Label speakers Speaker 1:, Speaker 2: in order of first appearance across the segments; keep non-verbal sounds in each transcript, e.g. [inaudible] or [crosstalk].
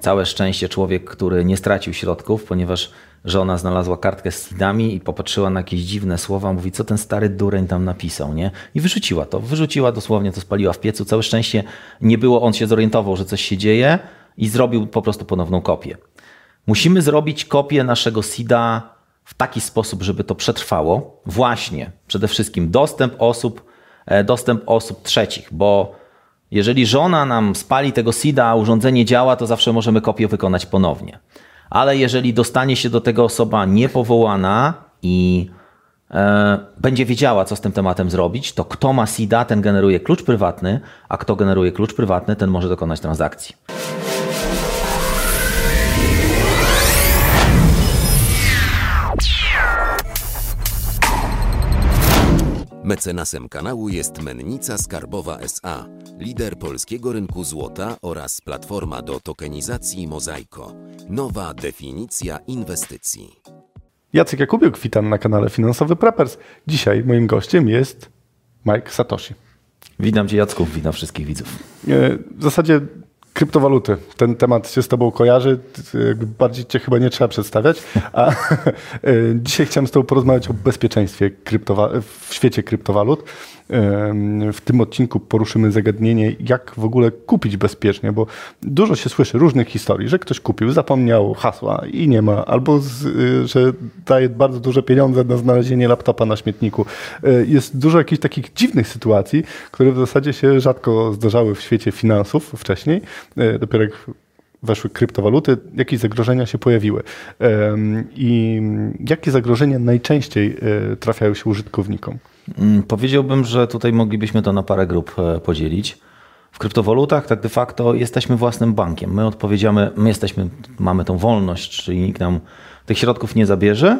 Speaker 1: Całe szczęście człowiek, który nie stracił środków, ponieważ żona znalazła kartkę z sidami i popatrzyła na jakieś dziwne słowa, mówi, co ten stary dureń tam napisał, nie? I wyrzuciła to, wyrzuciła dosłownie, to spaliła w piecu. Całe szczęście nie było, on się zorientował, że coś się dzieje i zrobił po prostu ponowną kopię. Musimy zrobić kopię naszego SIDA w taki sposób, żeby to przetrwało. Właśnie, przede wszystkim dostęp osób, e, dostęp osób trzecich, bo jeżeli żona nam spali tego SIDA, a urządzenie działa, to zawsze możemy kopię wykonać ponownie. Ale jeżeli dostanie się do tego osoba niepowołana i e, będzie wiedziała, co z tym tematem zrobić, to kto ma SIDA, ten generuje klucz prywatny, a kto generuje klucz prywatny, ten może dokonać transakcji.
Speaker 2: Mecenasem kanału jest Mennica Skarbowa SA, lider polskiego rynku złota oraz platforma do tokenizacji Mozaiko. Nowa definicja inwestycji.
Speaker 3: Jacek Jakubiuk, witam na kanale Finansowy Preppers. Dzisiaj moim gościem jest Mike Satoshi.
Speaker 1: Witam Cię Jacku, witam wszystkich widzów.
Speaker 3: E, w zasadzie kryptowaluty. Ten temat się z Tobą kojarzy. Bardziej Cię chyba nie trzeba przedstawiać. A [laughs] e, dzisiaj chciałem z Tobą porozmawiać o bezpieczeństwie w świecie kryptowalut. W tym odcinku poruszymy zagadnienie, jak w ogóle kupić bezpiecznie, bo dużo się słyszy różnych historii, że ktoś kupił, zapomniał hasła i nie ma, albo z, y, że daje bardzo duże pieniądze na znalezienie laptopa na śmietniku. Y, jest dużo jakichś takich dziwnych sytuacji, które w zasadzie się rzadko zdarzały w świecie finansów wcześniej. Y, dopiero jak weszły kryptowaluty, jakie zagrożenia się pojawiły i jakie zagrożenia najczęściej trafiają się użytkownikom?
Speaker 1: Mm, powiedziałbym, że tutaj moglibyśmy to na parę grup e, podzielić. W kryptowalutach tak de facto jesteśmy własnym bankiem. My odpowiedziamy, my jesteśmy, mamy tą wolność, czyli nikt nam tych środków nie zabierze,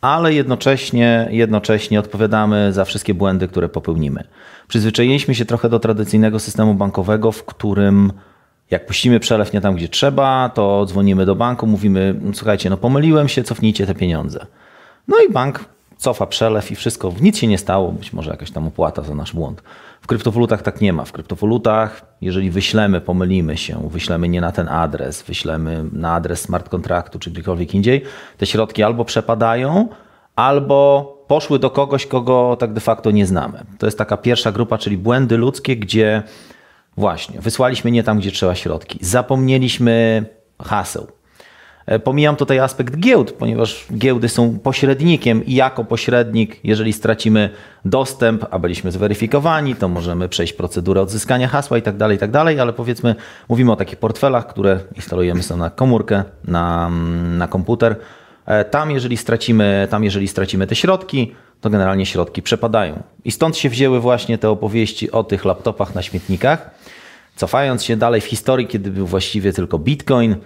Speaker 1: ale jednocześnie, jednocześnie odpowiadamy za wszystkie błędy, które popełnimy. Przyzwyczailiśmy się trochę do tradycyjnego systemu bankowego, w którym jak puścimy przelew nie tam, gdzie trzeba, to dzwonimy do banku, mówimy, słuchajcie, no pomyliłem się, cofnijcie te pieniądze. No i bank cofa przelew i wszystko, nic się nie stało, być może jakaś tam opłata za nasz błąd. W kryptowalutach tak nie ma. W kryptowalutach, jeżeli wyślemy, pomylimy się, wyślemy nie na ten adres, wyślemy na adres smart kontraktu czy gdziekolwiek indziej, te środki albo przepadają, albo poszły do kogoś, kogo tak de facto nie znamy. To jest taka pierwsza grupa, czyli błędy ludzkie, gdzie właśnie wysłaliśmy nie tam, gdzie trzeba środki, zapomnieliśmy haseł, pomijam tutaj aspekt giełd, ponieważ giełdy są pośrednikiem i jako pośrednik, jeżeli stracimy dostęp, a byliśmy zweryfikowani, to możemy przejść procedurę odzyskania hasła i tak dalej, tak dalej, ale powiedzmy, mówimy o takich portfelach, które instalujemy sobie na komórkę, na, na komputer. E, tam jeżeli, stracimy, tam, jeżeli stracimy te środki, to generalnie środki przepadają. I stąd się wzięły właśnie te opowieści o tych laptopach na śmietnikach. Cofając się dalej w historii, kiedy był właściwie tylko Bitcoin,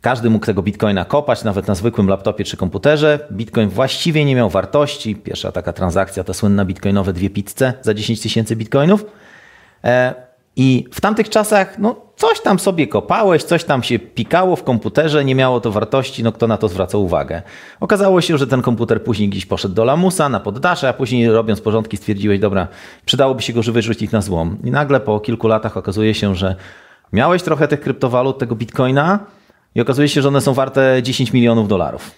Speaker 1: każdy mógł tego bitcoina kopać, nawet na zwykłym laptopie czy komputerze. Bitcoin właściwie nie miał wartości. Pierwsza taka transakcja to słynna bitcoinowe dwie pizze za 10 tysięcy bitcoinów. E, I w tamtych czasach, no, coś tam sobie kopałeś, coś tam się pikało w komputerze, nie miało to wartości, no kto na to zwracał uwagę. Okazało się, że ten komputer później gdzieś poszedł do lamusa, na poddasze, a później robiąc porządki stwierdziłeś, dobra, przydałoby się go wyrzucić na złom. I nagle po kilku latach okazuje się, że miałeś trochę tych kryptowalut, tego bitcoina, i okazuje się, że one są warte 10 milionów dolarów.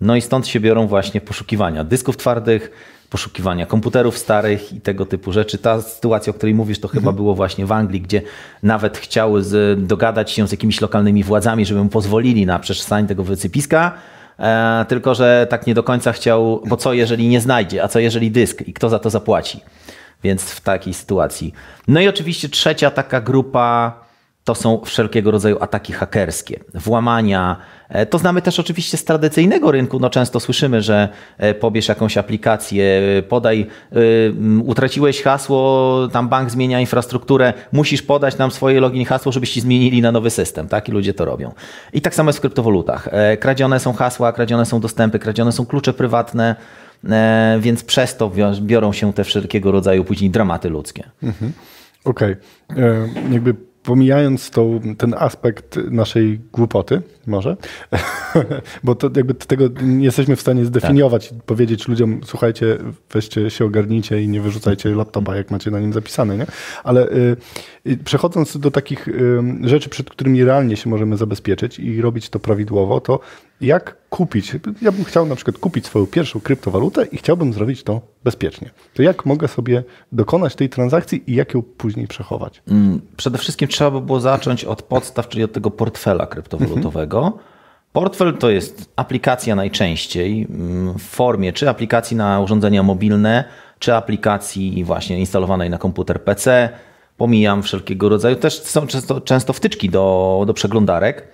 Speaker 1: No i stąd się biorą właśnie poszukiwania dysków twardych, poszukiwania komputerów starych i tego typu rzeczy. Ta sytuacja, o której mówisz, to chyba mhm. było właśnie w Anglii, gdzie nawet chciały z, dogadać się z jakimiś lokalnymi władzami, żeby mu pozwolili na przeszstanie tego wysypiska, e, tylko że tak nie do końca chciał, bo co jeżeli nie znajdzie, a co jeżeli dysk i kto za to zapłaci. Więc w takiej sytuacji. No i oczywiście trzecia taka grupa to są wszelkiego rodzaju ataki hakerskie, włamania. E, to znamy też oczywiście z tradycyjnego rynku. No często słyszymy, że e, pobierz jakąś aplikację, podaj, utraciłeś hasło, tam bank zmienia infrastrukturę, musisz podać nam swoje login hasło, żebyście zmienili na nowy system. Tak? I ludzie to robią. I tak samo jest w kryptowalutach. E, kradzione są hasła, kradzione są dostępy, kradzione są klucze prywatne, więc przez to biorą się te wszelkiego rodzaju później dramaty ludzkie.
Speaker 3: Mhm. Okej. Okay. Jakby pomijając tą, ten aspekt naszej głupoty, może, [laughs] bo to jakby tego nie jesteśmy w stanie zdefiniować tak. powiedzieć ludziom, słuchajcie, weźcie się ogarnijcie i nie wyrzucajcie laptopa, jak macie na nim zapisane, nie? Ale y, y, przechodząc do takich y, rzeczy, przed którymi realnie się możemy zabezpieczyć i robić to prawidłowo, to jak kupić? Ja bym chciał na przykład kupić swoją pierwszą kryptowalutę i chciałbym zrobić to bezpiecznie. To jak mogę sobie dokonać tej transakcji i jak ją później przechować? Mm,
Speaker 1: przede wszystkim trzeba by było zacząć od podstaw, czyli od tego portfela kryptowalutowego. Mhm. Portfel to jest aplikacja najczęściej mm, w formie czy aplikacji na urządzenia mobilne, czy aplikacji właśnie instalowanej na komputer PC. Pomijam wszelkiego rodzaju, też są często, często wtyczki do, do przeglądarek.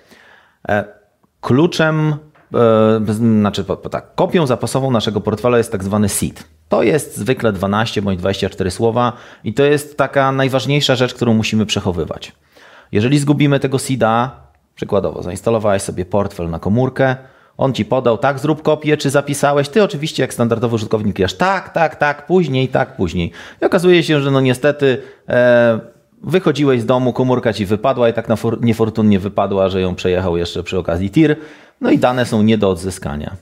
Speaker 1: Kluczem, e, znaczy tak, kopią zapasową naszego portfela jest tak zwany seed. To jest zwykle 12 bądź 24 słowa i to jest taka najważniejsza rzecz, którą musimy przechowywać. Jeżeli zgubimy tego seeda, przykładowo zainstalowałeś sobie portfel na komórkę, on ci podał, tak, zrób kopię, czy zapisałeś. Ty oczywiście, jak standardowy użytkownik, kliesz tak, tak, tak, później, tak, później. I okazuje się, że no niestety e, wychodziłeś z domu, komórka ci wypadła i tak niefortunnie wypadła, że ją przejechał jeszcze przy okazji tir. No i dane są nie do odzyskania.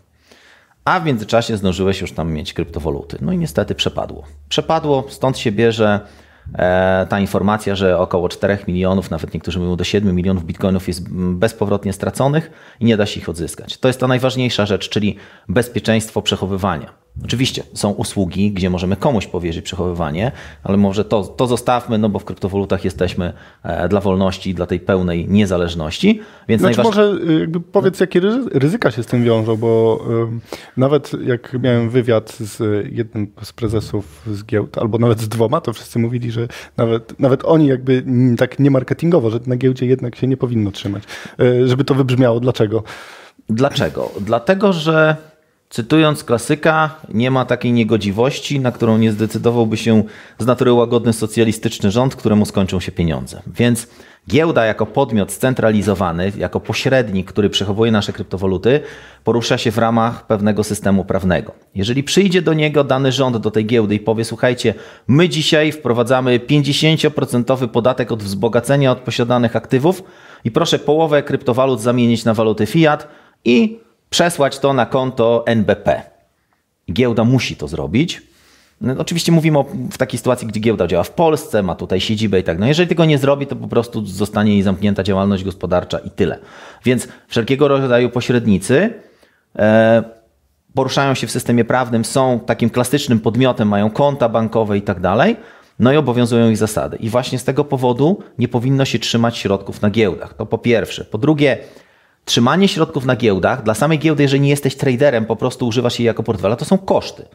Speaker 1: A w międzyczasie zdążyłeś już tam mieć kryptowaluty. No i niestety przepadło. Przepadło, stąd się bierze E, ta informacja, że około 4 milionów, nawet niektórzy mówią do 7 milionów bitcoinów jest bezpowrotnie straconych i nie da się ich odzyskać. To jest ta najważniejsza rzecz, czyli bezpieczeństwo przechowywania. Oczywiście są usługi, gdzie możemy komuś powierzyć przechowywanie, ale może to, to zostawmy, no bo w kryptowalutach jesteśmy e, dla wolności, dla tej pełnej niezależności. Więc
Speaker 3: znaczy najważ... może jakby powiedz, jakie ryzyka się z tym wiążą, bo nawet jak miałem wywiad z jednym z prezesów z giełd, albo nawet z dwoma, to wszyscy mówili, że nawet, nawet oni jakby tak nie marketingowo, że na giełdzie jednak się nie powinno trzymać. Żeby to wybrzmiało. Dlaczego?
Speaker 1: Dlaczego? Dlatego, że Cytując klasyka, nie ma takiej niegodziwości, na którą nie zdecydowałby się z natury łagodny socjalistyczny rząd, któremu skończą się pieniądze. Więc giełda jako podmiot scentralizowany, jako pośrednik, który przechowuje nasze kryptowaluty, porusza się w ramach pewnego systemu prawnego. Jeżeli przyjdzie do niego dany rząd, do tej giełdy i powie, słuchajcie, my dzisiaj wprowadzamy 50% podatek od wzbogacenia od posiadanych aktywów i proszę połowę kryptowalut zamienić na waluty fiat i przesłać to na konto NBP. Giełda musi to zrobić. No, oczywiście mówimy o, w takiej sytuacji, gdzie giełda działa w Polsce, ma tutaj siedzibę i tak. No jeżeli tego nie zrobi, to po prostu zostanie jej zamknięta działalność gospodarcza i tyle. Więc wszelkiego rodzaju pośrednicy e, poruszają się w systemie prawnym, są takim klasycznym podmiotem, mają konta bankowe i tak dalej. No i obowiązują ich zasady. I właśnie z tego powodu nie powinno się trzymać środków na giełdach. To po pierwsze. Po drugie, Trzymanie środków na giełdach, dla samej giełdy, jeżeli nie jesteś traderem, po prostu używasz jej jako portfela, to są koszty.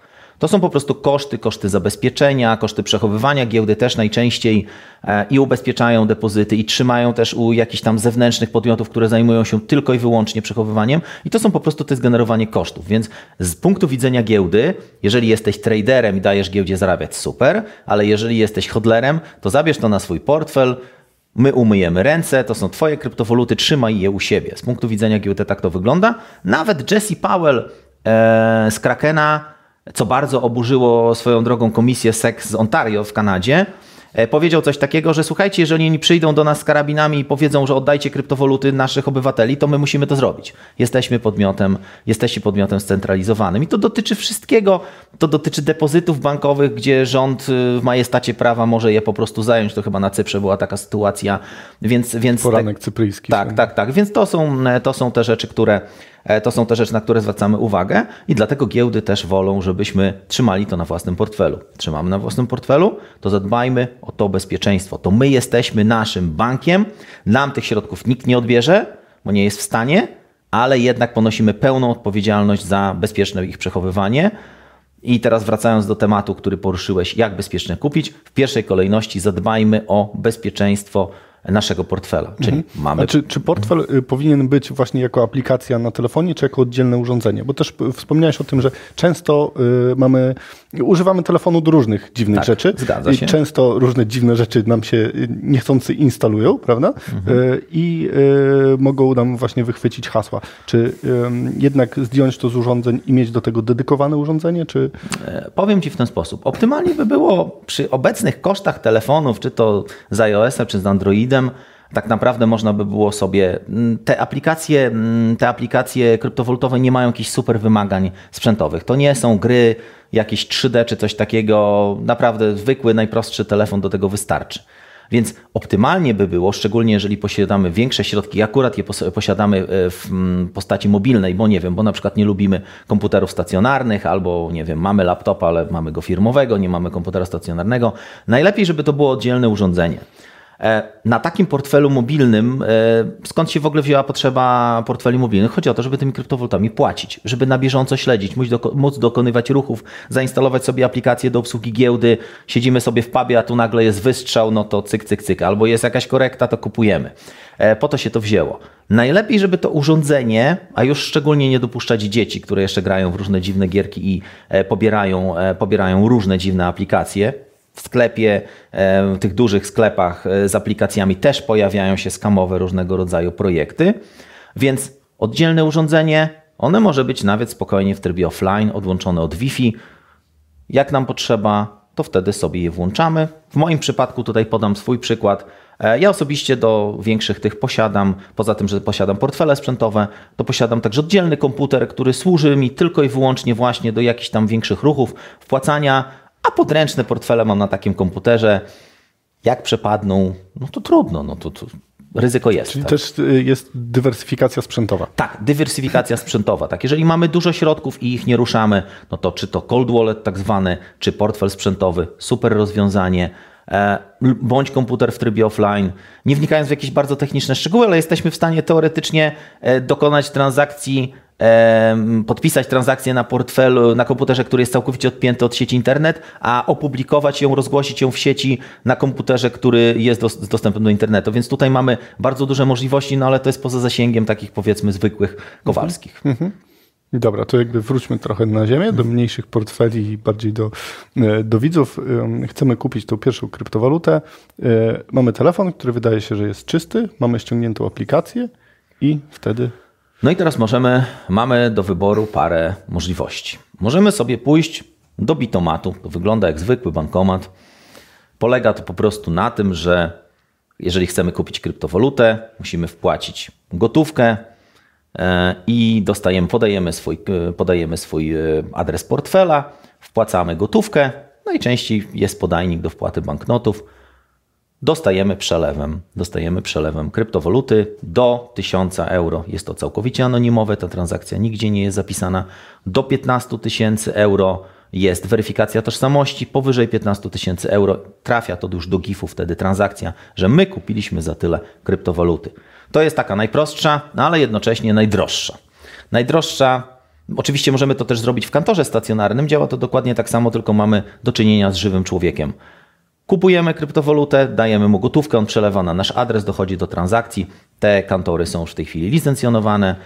Speaker 1: To są po prostu koszty, koszty zabezpieczenia, koszty przechowywania giełdy też najczęściej e, i ubezpieczają depozyty i trzymają też u jakichś tam zewnętrznych podmiotów, które zajmują się tylko i wyłącznie przechowywaniem i to są po prostu to jest generowanie kosztów. Więc z punktu widzenia giełdy, jeżeli jesteś traderem i dajesz giełdzie zarabiać, super, ale jeżeli jesteś hodlerem, to zabierz to na swój portfel, My umyjemy ręce, to są Twoje kryptowaluty, trzymaj je u siebie. Z punktu widzenia giełdy tak to wygląda. Nawet Jesse Powell e, z Krakena, co bardzo oburzyło swoją drogą komisję SEC z Ontario w Kanadzie, powiedział coś takiego, że słuchajcie, jeżeli oni przyjdą do nas z karabinami i powiedzą, że oddajcie kryptowaluty naszych obywateli, to my musimy to zrobić. Jesteśmy podmiotem, jesteście podmiotem scentralizowanym i to dotyczy wszystkiego. To dotyczy depozytów bankowych, gdzie rząd y, w majestacie prawa może je po prostu zająć. To chyba na Cyprze była taka sytuacja. Więc, więc
Speaker 3: Poranek cypryjski.
Speaker 1: Tak, tak, tak. Więc to są, e, to są te rzeczy, które E, to są te rzeczy, na które zwracamy uwagę i dlatego giełdy też wolą, żebyśmy trzymali to na własnym portfelu. Trzymamy na własnym portfelu, to zadbajmy o to bezpieczeństwo. To my jesteśmy naszym bankiem, nam tych środków nikt nie odbierze, bo nie jest w stanie, ale jednak ponosimy pełną odpowiedzialność za bezpieczne ich przechowywanie. I teraz wracając do tematu, który poruszyłeś, jak bezpiecznie kupić, w pierwszej kolejności zadbajmy o bezpieczeństwo naszego portfela. Czyli mhm. mamy...
Speaker 3: A czy, czy portfel y, powinien być właśnie jako aplikacja na telefonie, czy jako oddzielne urządzenie? Bo też wspomniałeś o tym, że często y, mamy, używamy telefonu do różnych dziwnych tak, rzeczy.
Speaker 1: Zgadza się.
Speaker 3: I często różne dziwne rzeczy nam się y, niechcący instalują, prawda? Mhm. I mogą nam właśnie wychwycić hasła. Czy jednak zdjąć to z urządzeń i mieć do tego dedykowane urządzenie, czy...
Speaker 1: E, powiem Ci w ten sposób. Optymalnie by było przy obecnych kosztach telefonów, czy to z iOS-a, czy z Androida, Tak naprawdę można by było sobie. mm, Te aplikacje, mm, te aplikacje kryptowalutowe nie mają jakichś super wymagań sprzętowych. To nie są gry, jakieś 3D czy coś takiego. Naprawdę zwykły, najprostszy telefon do tego wystarczy. Więc optymalnie by było, szczególnie jeżeli posiadamy większe środki, akurat je pos- posiadamy e, w mm, postaci mobilnej, bo nie wiem, bo na przykład nie lubimy komputerów stacjonarnych, albo nie wiem, mamy laptopa, ale mamy go firmowego, nie mamy komputera stacjonarnego. Najlepiej, żeby to było oddzielne urządzenie. E, Na takim portfelu mobilnym, e, skąd się w ogóle wzięła potrzeba portfeli mobilnych? Chodzi o to, żeby tymi kryptowalutami płacić, żeby na bieżąco śledzić, móc, doko- móc dokonywać ruchów, zainstalować sobie aplikację do obsługi giełdy, siedzimy sobie w pubie, a tu nagle jest wystrzał, no to cyk, cyk, cyk, albo jest jakaś korekta, to kupujemy. E, Po to się to wzięło. Najlepiej, żeby to urządzenie, a już szczególnie nie dopuszczać dzieci, które jeszcze grają w różne dziwne gierki i pobierają, pobierają różne dziwne aplikacje, w sklepie, e, w tych dużych sklepach e, z aplikacjami też pojawiają się skamowe różnego rodzaju projekty, więc oddzielne urządzenie, one może być nawet spokojnie w trybie offline, odłączone od Wi-Fi. Jak nam potrzeba, to wtedy sobie je włączamy. W moim przypadku tutaj podam swój przykład. E, Ja osobiście do większych tych posiadam, poza tym, że posiadam portfele sprzętowe, to posiadam także oddzielny komputer, który służy mi tylko i wyłącznie właśnie do jakichś tam większych ruchów, wpłacania, a podręczne portfele mam na takim komputerze. Jak przepadną, no to trudno, no to, to ryzyko jest.
Speaker 3: Czyli
Speaker 1: tak?
Speaker 3: też y, jest dywersyfikacja sprzętowa.
Speaker 1: Tak, dywersyfikacja sprzętowa. Tak, jeżeli mamy dużo środków i ich nie ruszamy, no to czy to cold wallet tak zwany, czy portfel sprzętowy, super rozwiązanie, e, bądź komputer w trybie offline. Nie wnikając w jakieś bardzo techniczne szczegóły, ale jesteśmy w stanie teoretycznie e, dokonać transakcji, podpisać transakcję na portfelu, na komputerze, który jest całkowicie odpięty od sieci internet, a opublikować ją, rozgłosić ją w sieci na komputerze, który jest dos- dostępny do internetu. Więc tutaj mamy bardzo duże możliwości, no ale to jest poza zasięgiem takich powiedzmy zwykłych kowalskich.
Speaker 3: Dobra, to jakby wróćmy trochę na ziemię, do mniejszych portfeli i bardziej do, e, do widzów. Chcemy kupić tą pierwszą kryptowalutę. E, Mamy telefon, który wydaje się, że jest czysty, mamy ściągniętą aplikację i wtedy
Speaker 1: No i teraz możemy, mamy do wyboru parę możliwości. Możemy sobie pójść do bitomatu. To wygląda jak zwykły bankomat. Polega to po prostu na tym, że jeżeli chcemy kupić kryptowalutę, musimy wpłacić gotówkę e, i dostajemy, podajemy swój, e, podajemy swój e, adres portfela, wpłacamy gotówkę. Najczęściej jest podajnik do wpłaty banknotów dostajemy przelewem, dostajemy przelewem kryptowaluty do 1000 euro. Jest to całkowicie anonimowe, ta transakcja nigdzie nie jest zapisana. Do 15 tysięcy euro jest weryfikacja tożsamości, powyżej 15 tysięcy euro trafia to już do GIF-u wtedy transakcja, że my kupiliśmy za tyle kryptowaluty. To jest taka najprostsza, no ale jednocześnie najdroższa. Najdroższa Oczywiście możemy to też zrobić w kantorze stacjonarnym. Działa to dokładnie tak samo, tylko mamy do czynienia z żywym człowiekiem. Kupujemy kryptowalutę, dajemy mu gotówkę, on przelewa na nasz adres, dochodzi do transakcji. Te kantory są już w tej chwili licencjonowane,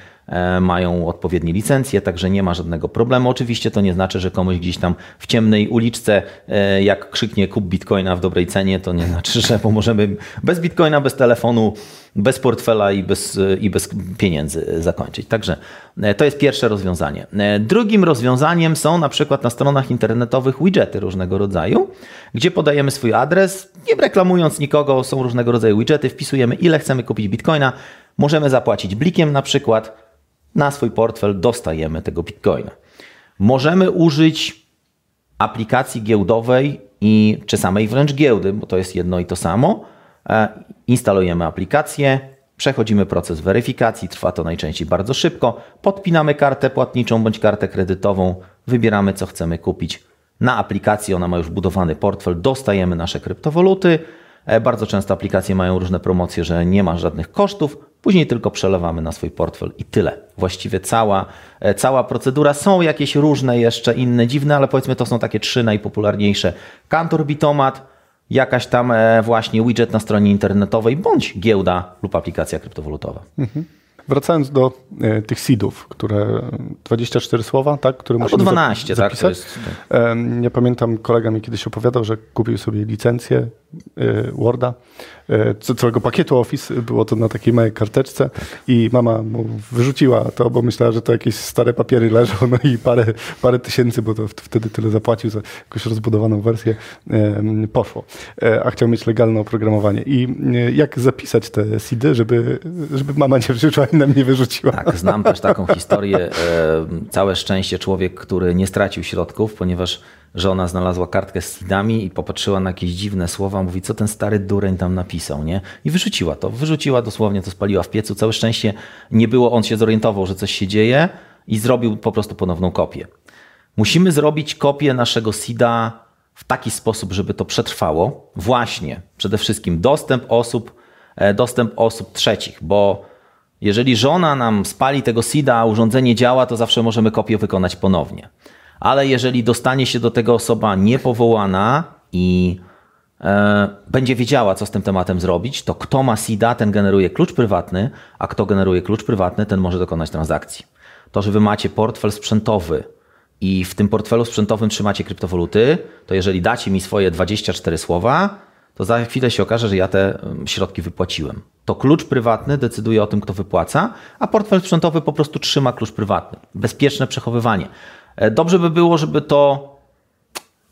Speaker 1: mają odpowiednie licencje, także nie ma żadnego problemu. Oczywiście to nie znaczy, że komuś gdzieś tam w ciemnej uliczce, e, jak krzyknie kup bitcoina w dobrej cenie, to nie znaczy, że pomożemy bez bitcoina, bez telefonu, bez portfela i bez, i bez pieniędzy zakończyć. Także e, to jest pierwsze rozwiązanie. E, Drugim rozwiązaniem są na przykład na stronach internetowych widgety różnego rodzaju, gdzie podajemy swój adres, nie reklamując nikogo, są różnego rodzaju widgety, wpisujemy ile chcemy kupić bitcoina, możemy zapłacić blikiem na przykład, na swój portfel dostajemy tego bitcoina. Możemy użyć aplikacji giełdowej i czy samej wręcz giełdy, bo to jest jedno i to samo. E, Instalujemy aplikację, przechodzimy proces weryfikacji, trwa to najczęściej bardzo szybko. Podpinamy kartę płatniczą bądź kartę kredytową, wybieramy co chcemy kupić. Na aplikacji ona ma już budowany portfel, dostajemy nasze kryptowaluty. E, Bardzo często aplikacje mają różne promocje, że nie ma żadnych kosztów, później tylko przelewamy na swój portfel i tyle. Właściwie cała, e, cała procedura. Są jakieś różne jeszcze inne dziwne, ale powiedzmy to są takie trzy najpopularniejsze. Kantor Bitomat, jakaś tam e, właśnie widget na stronie internetowej, bądź giełda lub aplikacja kryptowalutowa.
Speaker 3: Wracając do e, tych seedów, które 24 słowa, tak, które
Speaker 1: Albo
Speaker 3: musimy
Speaker 1: 12,
Speaker 3: zap-
Speaker 1: tak, to
Speaker 3: zapisać.
Speaker 1: jest-
Speaker 3: Em, Ja pamiętam, kolega mi kiedyś opowiadał, że kupił sobie licencję e, Worda, e, całego pakietu Office, było to na takiej małej karteczce i mama mu wyrzuciła to, bo myślała, że to jakieś stare papiery leżą, no i parę, parę tysięcy, bo to wtedy tyle zapłacił za jakąś rozbudowaną wersję, poszło. E, A chciał mieć legalne oprogramowanie. I e, jak zapisać te seedy, żeby, żeby mama nie wrzuciła i nam nie wyrzuciła?
Speaker 1: Tak, znam też taką historię. E, Całe szczęście człowiek, który nie stracił środków, ponieważ żona znalazła kartkę z seedami i popatrzyła na jakieś dziwne słowa, mówi, co ten stary dureń tam napisał, nie? I wyrzuciła to, wyrzuciła dosłownie, to spaliła w piecu. Całe szczęście nie było, on się zorientował, że coś się dzieje i zrobił po prostu ponowną kopię. Musimy zrobić kopię naszego seeda w taki sposób, żeby to przetrwało. Właśnie, przede wszystkim dostęp osób, e, dostęp osób trzecich, bo jeżeli żona nam spali tego seeda, a urządzenie działa, to zawsze możemy kopię wykonać ponownie. Ale jeżeli dostanie się do tego osoba niepowołana i e, będzie wiedziała, co z tym tematem zrobić, to kto ma seeda, ten generuje klucz prywatny, a kto generuje klucz prywatny, ten może dokonać transakcji. To, że wy macie portfel sprzętowy i w tym portfelu sprzętowym trzymacie kryptowaluty, to jeżeli dacie mi swoje 24 słowa, to za chwilę się okaże, że ja te środki wypłaciłem. To klucz prywatny decyduje o tym, kto wypłaca, a portfel sprzętowy po prostu trzyma klucz prywatny. Bezpieczne przechowywanie. E, Dobrze by było, żeby to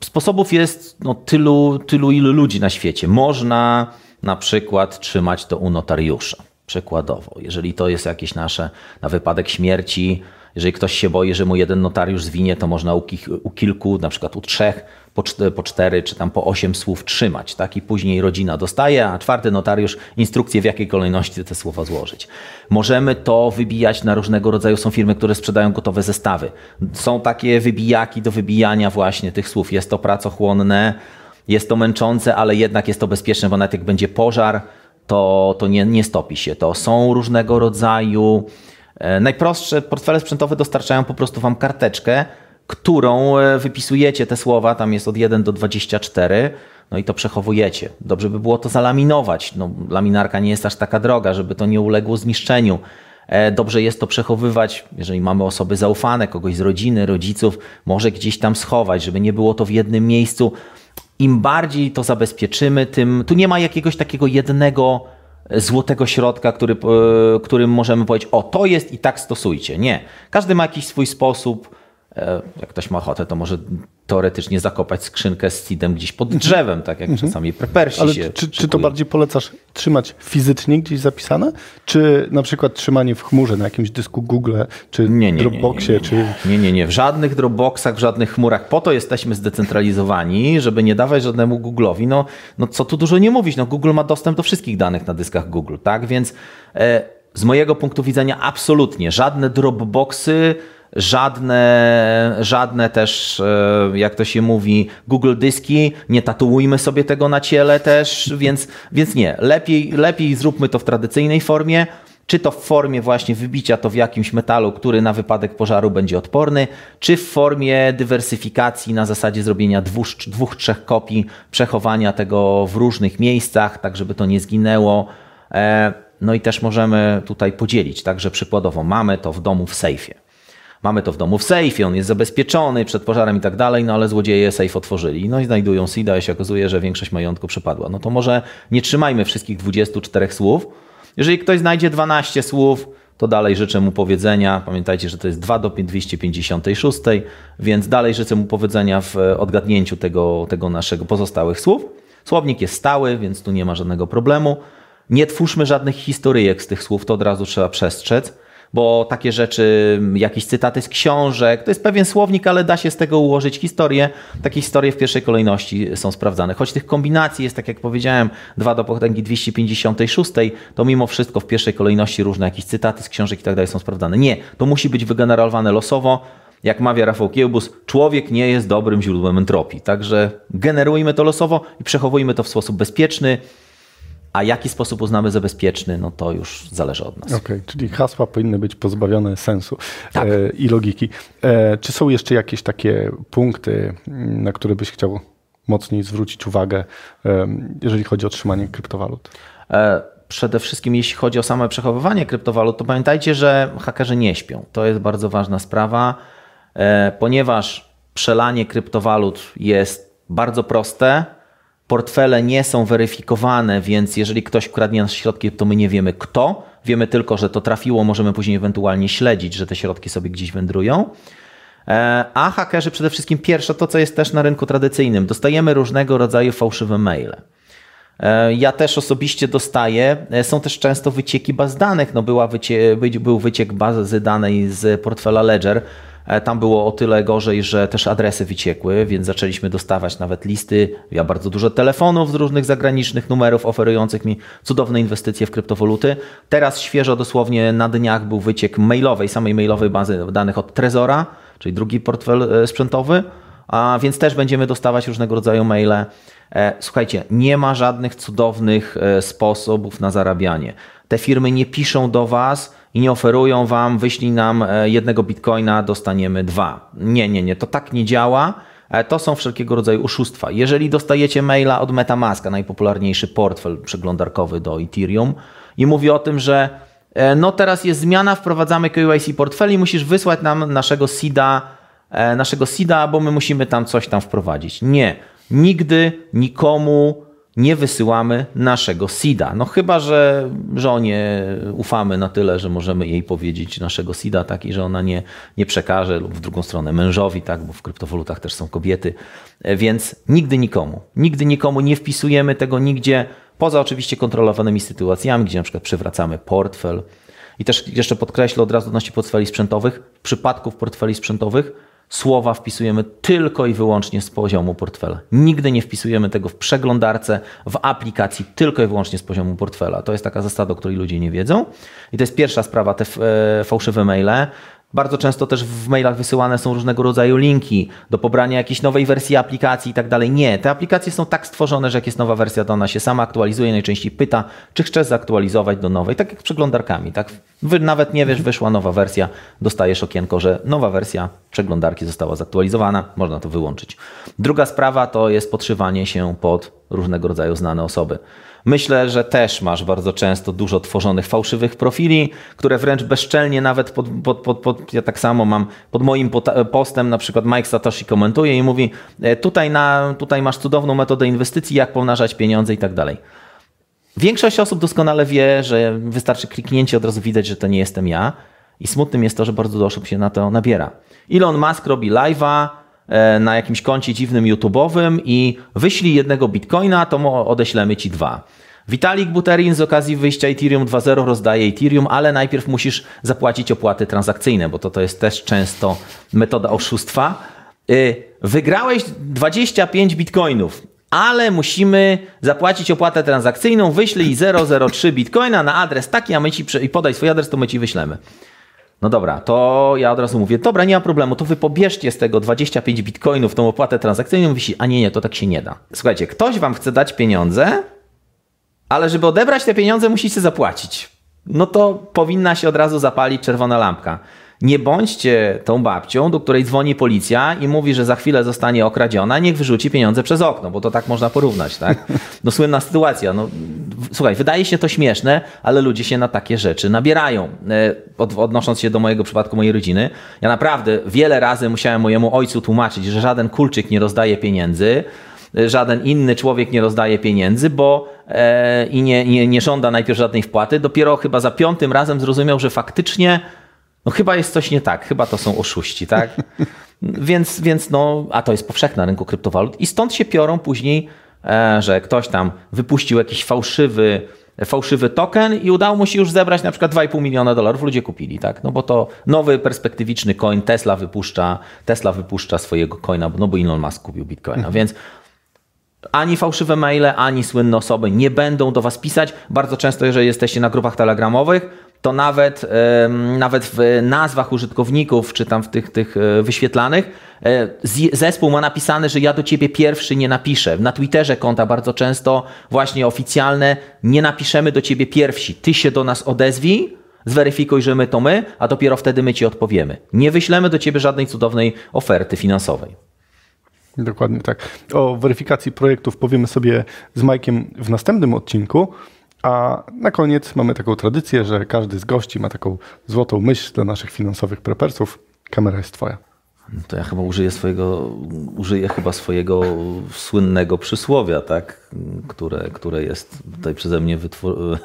Speaker 1: sposobów jest no, tylu, tylu, ilu ludzi na świecie. Można na przykład trzymać to u notariusza. Przykładowo, jeżeli to jest jakieś nasze na wypadek śmierci, jeżeli ktoś się boi, że mu jeden notariusz zwinie, to można u, u kilku, na przykład u trzech, po, po cztery czy tam po osiem słów trzymać. Tak? I później rodzina dostaje, a czwarty notariusz instrukcję, w jakiej kolejności te słowa złożyć. Możemy to wybijać na różnego rodzaju, są firmy, które sprzedają gotowe zestawy. Są takie wybijaki do wybijania właśnie tych słów. Jest to pracochłonne, jest to męczące, ale jednak jest to bezpieczne, bo nawet jak będzie pożar, to, to nie, nie stopi się. To są różnego rodzaju. E, najprostsze portfele sprzętowe dostarczają po prostu Wam karteczkę, którą e, wypisujecie te słowa, tam jest od 1 do 24, no i to przechowujecie. Dobrze by było to zalaminować. No, laminarka nie jest aż taka droga, żeby to nie uległo zniszczeniu. E, Dobrze jest to przechowywać, jeżeli mamy osoby zaufane, kogoś z rodziny, rodziców, może gdzieś tam schować, żeby nie było to w jednym miejscu. Im bardziej to zabezpieczymy, tym tu nie ma jakiegoś takiego jednego złotego środka, który, e, którym możemy powiedzieć, o to jest i tak stosujcie. Nie. Każdy ma jakiś swój sposób. E, Jak ktoś ma ochotę, to może teoretycznie zakopać skrzynkę z seedem gdzieś pod drzewem, tak jak czasami prepersi
Speaker 3: Ale
Speaker 1: się
Speaker 3: czy, czy to bardziej polecasz trzymać fizycznie gdzieś zapisane, czy na przykład trzymanie w chmurze na jakimś dysku Google, czy
Speaker 1: Nie, nie, nie,
Speaker 3: Dropboxie,
Speaker 1: nie, nie,
Speaker 3: czy...
Speaker 1: nie, nie, nie. W żadnych Dropboxach, w żadnych chmurach. Po to jesteśmy zdecentralizowani, żeby nie dawać żadnemu Google'owi. No, no co tu dużo nie mówić, no Google ma dostęp do wszystkich danych na dyskach Google, tak? Więc e, z mojego punktu widzenia absolutnie żadne Dropboxy, żadne, żadne też, e, jak to się mówi, Google dyski, nie tatuujmy sobie tego na ciele też, więc, więc nie. Lepiej, lepiej zróbmy to w tradycyjnej formie. Czy to w formie właśnie wybicia to w jakimś metalu, który na wypadek pożaru będzie odporny, czy w formie dywersyfikacji na zasadzie zrobienia dwóch, dwóch trzech kopii, przechowania tego w różnych miejscach, tak żeby to nie zginęło. E, No i też możemy tutaj podzielić, także przykładowo mamy to w domu w sejfie. Mamy to w domu w sejfie, on jest zabezpieczony przed pożarem i tak dalej, no ale złodzieje sejf otworzyli. No i znajdują SIDA i się okazuje, że większość majątku przepadła. No to może nie trzymajmy wszystkich 24 słów. Jeżeli ktoś znajdzie 12 słów, to dalej życzę mu powiedzenia. Pamiętajcie, że to jest 2 do 256, więc dalej życzę mu powiedzenia w odgadnięciu tego, tego naszego pozostałych słów. Słownik jest stały, więc tu nie ma żadnego problemu. Nie twórzmy żadnych historyjek z tych słów, to od razu trzeba przestrzec bo takie rzeczy, jakieś cytaty z książek, to jest pewien słownik, ale da się z tego ułożyć historię. Takie historie w pierwszej kolejności są sprawdzane. Choć tych kombinacji jest, tak jak powiedziałem, 2 do potęgi 256, to mimo wszystko w pierwszej kolejności różne jakieś cytaty z książek i tak dalej są sprawdzane. Nie, to musi być wygenerowane losowo. Jak mawia Rafał Kiełbus, człowiek nie jest dobrym źródłem entropii. Także generujmy to losowo i przechowujmy to w sposób bezpieczny. A jaki sposób uznamy za bezpieczny, no to już zależy od nas.
Speaker 3: Okej, czyli hasła powinny być pozbawione sensu
Speaker 1: Tak.
Speaker 3: e, i logiki. E, czy są jeszcze jakieś takie punkty, na które byś chciał mocniej zwrócić uwagę, e, jeżeli chodzi o trzymanie kryptowalut?
Speaker 1: E, przede wszystkim jeśli chodzi o same przechowywanie kryptowalut, to pamiętajcie, że hakerzy nie śpią. To jest bardzo ważna sprawa, e, ponieważ przelanie kryptowalut jest bardzo proste. Portfele nie są weryfikowane, więc jeżeli ktoś kradnie nasze środki, to my nie wiemy kto. Wiemy tylko, że to trafiło, możemy później ewentualnie śledzić, że te środki sobie gdzieś wędrują. E, a hakerzy przede wszystkim pierwsze, to co jest też na rynku tradycyjnym, dostajemy różnego rodzaju fałszywe maile. E, ja też osobiście dostaję. E, są też często wycieki baz danych. No była wycie, był wyciek bazy danej z portfela Ledger. Tam było o tyle gorzej, że też adresy wyciekły, więc zaczęliśmy dostawać nawet listy. Ja bardzo dużo telefonów z różnych zagranicznych numerów oferujących mi cudowne inwestycje w kryptowaluty. Teraz świeżo, dosłownie na dniach był wyciek mailowej, samej mailowej bazy danych od Trezora czyli drugi portfel e, sprzętowy, a więc też będziemy dostawać różnego rodzaju maile. E, słuchajcie, nie ma żadnych cudownych e, sposobów na zarabianie. Te firmy nie piszą do Was i nie oferują Wam, wyślij nam jednego bitcoina, dostaniemy dwa. Nie, nie, nie, to tak nie działa. To są wszelkiego rodzaju oszustwa. Jeżeli dostajecie maila od Metamaska, najpopularniejszy portfel przeglądarkowy do Ethereum, i mówi o tym, że E, no teraz jest zmiana, wprowadzamy KYC portfeli, musisz wysłać nam naszego SIDA, e, naszego SIDA, bo my musimy tam coś tam wprowadzić. Nie, nigdy nikomu nie wysyłamy naszego SIDA. No chyba, że żonie ufamy na tyle, że możemy jej powiedzieć naszego SIDA, tak, i że ona nie, nie przekaże, lub w drugą stronę mężowi, tak, bo w kryptowalutach też są kobiety. E, więc nigdy nikomu, nigdy nikomu nie wpisujemy tego nigdzie, Poza oczywiście kontrolowanymi sytuacjami, gdzie na przykład przywracamy portfel. I też jeszcze podkreślę od razu odnośnie portfeli sprzętowych. W przypadku portfeli sprzętowych słowa wpisujemy tylko i wyłącznie z poziomu portfela. Nigdy nie wpisujemy tego w przeglądarce, w aplikacji, tylko i wyłącznie z poziomu portfela. To jest taka zasada, o której ludzie nie wiedzą. I to jest pierwsza sprawa, te e, fałszywe maile. Bardzo często też w mailach wysyłane są różnego rodzaju linki do pobrania jakiejś nowej wersji aplikacji i tak dalej. Nie, te aplikacje są tak stworzone, że jak jest nowa wersja, to ona się sama aktualizuje, najczęściej pyta, czy chcesz zaktualizować do nowej, tak jak z przeglądarkami. Tak? Wy nawet nie wiesz, wyszła nowa wersja, dostajesz okienko, że nowa wersja przeglądarki została zaktualizowana, można to wyłączyć. Druga sprawa to jest podszywanie się pod różnego rodzaju znane osoby. Myślę, że też masz bardzo często dużo tworzonych fałszywych profili, które wręcz bezczelnie nawet pod, pod, pod, pod ja tak samo mam pod moim postem, na przykład Mike Satoshi komentuje i mówi e, tutaj, na, tutaj masz cudowną metodę inwestycji, jak pomnażać pieniądze i tak dalej. Większość osób doskonale wie, że wystarczy kliknięcie, od razu widać, że to nie jestem ja. I smutnym jest to, że bardzo dużo osób się na to nabiera. Elon Musk robi live'a, na jakimś koncie dziwnym YouTube'owym i wyślij jednego bitcoina, to odeślemy ci dwa. Vitalik Buterin z okazji wyjścia Ethereum 2.0 rozdaje Ethereum, ale najpierw musisz zapłacić opłaty transakcyjne, bo to, to jest też często metoda oszustwa. E, wygrałeś 25 bitcoinów, ale musimy zapłacić opłatę transakcyjną, wyślij 003 bitcoina na adres taki, a my ci i podaj swój adres, to my ci wyślemy. No dobra, to ja od razu mówię, dobra, nie ma problemu, to wy pobierzcie z tego 25 bitcoinów tą opłatę transakcyjną, wisi, a nie, nie, to tak się nie da. Słuchajcie, ktoś wam chce dać pieniądze, ale żeby odebrać te pieniądze musicie zapłacić. No to powinna się od razu zapalić czerwona lampka. Nie bądźcie tą babcią, do której dzwoni policja i mówi, że za chwilę zostanie okradziona, niech wyrzuci pieniądze przez okno, bo to tak można porównać, tak? No słynna sytuacja. No, słuchaj, wydaje się to śmieszne, ale ludzie się na takie rzeczy nabierają. E, od, odnosząc się do mojego przypadku, mojej rodziny, ja naprawdę wiele razy musiałem mojemu ojcu tłumaczyć, że żaden kulczyk nie rozdaje pieniędzy, e, żaden inny człowiek nie rozdaje pieniędzy, bo e, i nie, nie, nie żąda najpierw żadnej wpłaty. Dopiero chyba za piątym razem zrozumiał, że faktycznie no chyba jest coś nie tak, chyba to są oszuści, tak? [laughs] więc, więc no, a to jest powszechne na rynku kryptowalut i stąd się piorą później, że ktoś tam wypuścił jakiś fałszywy, fałszywy token i udało mu się już zebrać na przykład 2,5 miliona dolarów, ludzie kupili, tak? No bo to nowy perspektywiczny coin, Tesla wypuszcza, Tesla wypuszcza swojego coina, no bo Elon Musk kupił Bitcoina, mhm. więc ani fałszywe maile, ani słynne osoby nie będą do Was pisać. Bardzo często, jeżeli jesteście na grupach telegramowych, to nawet, nawet w nazwach użytkowników, czy tam w tych, tych e, wyświetlanych, e, zespół ma napisane, że ja do ciebie pierwszy nie napiszę. Na Twitterze konta bardzo często, właśnie oficjalne, nie napiszemy do ciebie pierwsi. Ty się do nas odezwij, zweryfikuj, że my to my, a dopiero wtedy my ci odpowiemy. Nie wyślemy do ciebie żadnej cudownej oferty finansowej.
Speaker 3: Dokładnie tak. O weryfikacji projektów powiemy sobie z Majkiem w następnym odcinku. A na koniec mamy taką tradycję, że każdy z gości ma taką złotą myśl dla naszych finansowych prepersów. Kamera jest twoja.
Speaker 1: To ja chyba użyję swojego, użyję chyba swojego słynnego przysłowia, tak? Które, które jest tutaj przeze mnie wytwor-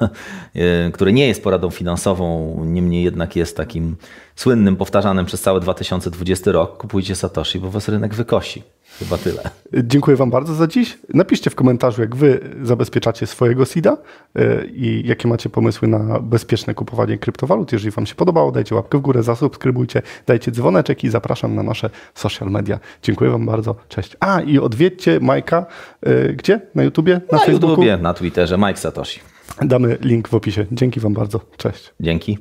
Speaker 1: [laughs] które nie jest poradą finansową, niemniej jednak jest takim słynnym, powtarzanym przez cały 2020 rok. Kupujcie Satoshi, bo was rynek wykosi. Chyba tyle.
Speaker 3: Dziękuję Wam bardzo za dziś. Napiszcie w komentarzu, jak Wy zabezpieczacie swojego SIDA y, i jakie macie pomysły na bezpieczne kupowanie kryptowalut. Jeżeli Wam się podobało, dajcie łapkę w górę, zasubskrybujcie, dajcie dzwoneczek i zapraszam na nasze social media. Dziękuję Wam bardzo. Cześć. A i odwiedźcie Majka. y, Gdzie? Na YouTubie? Na,
Speaker 1: Na
Speaker 3: Facebooku?
Speaker 1: YouTubie, na Twitterze, Mike Satoshi.
Speaker 3: Damy link w opisie. Dzięki Wam bardzo. Cześć.
Speaker 1: Dzięki.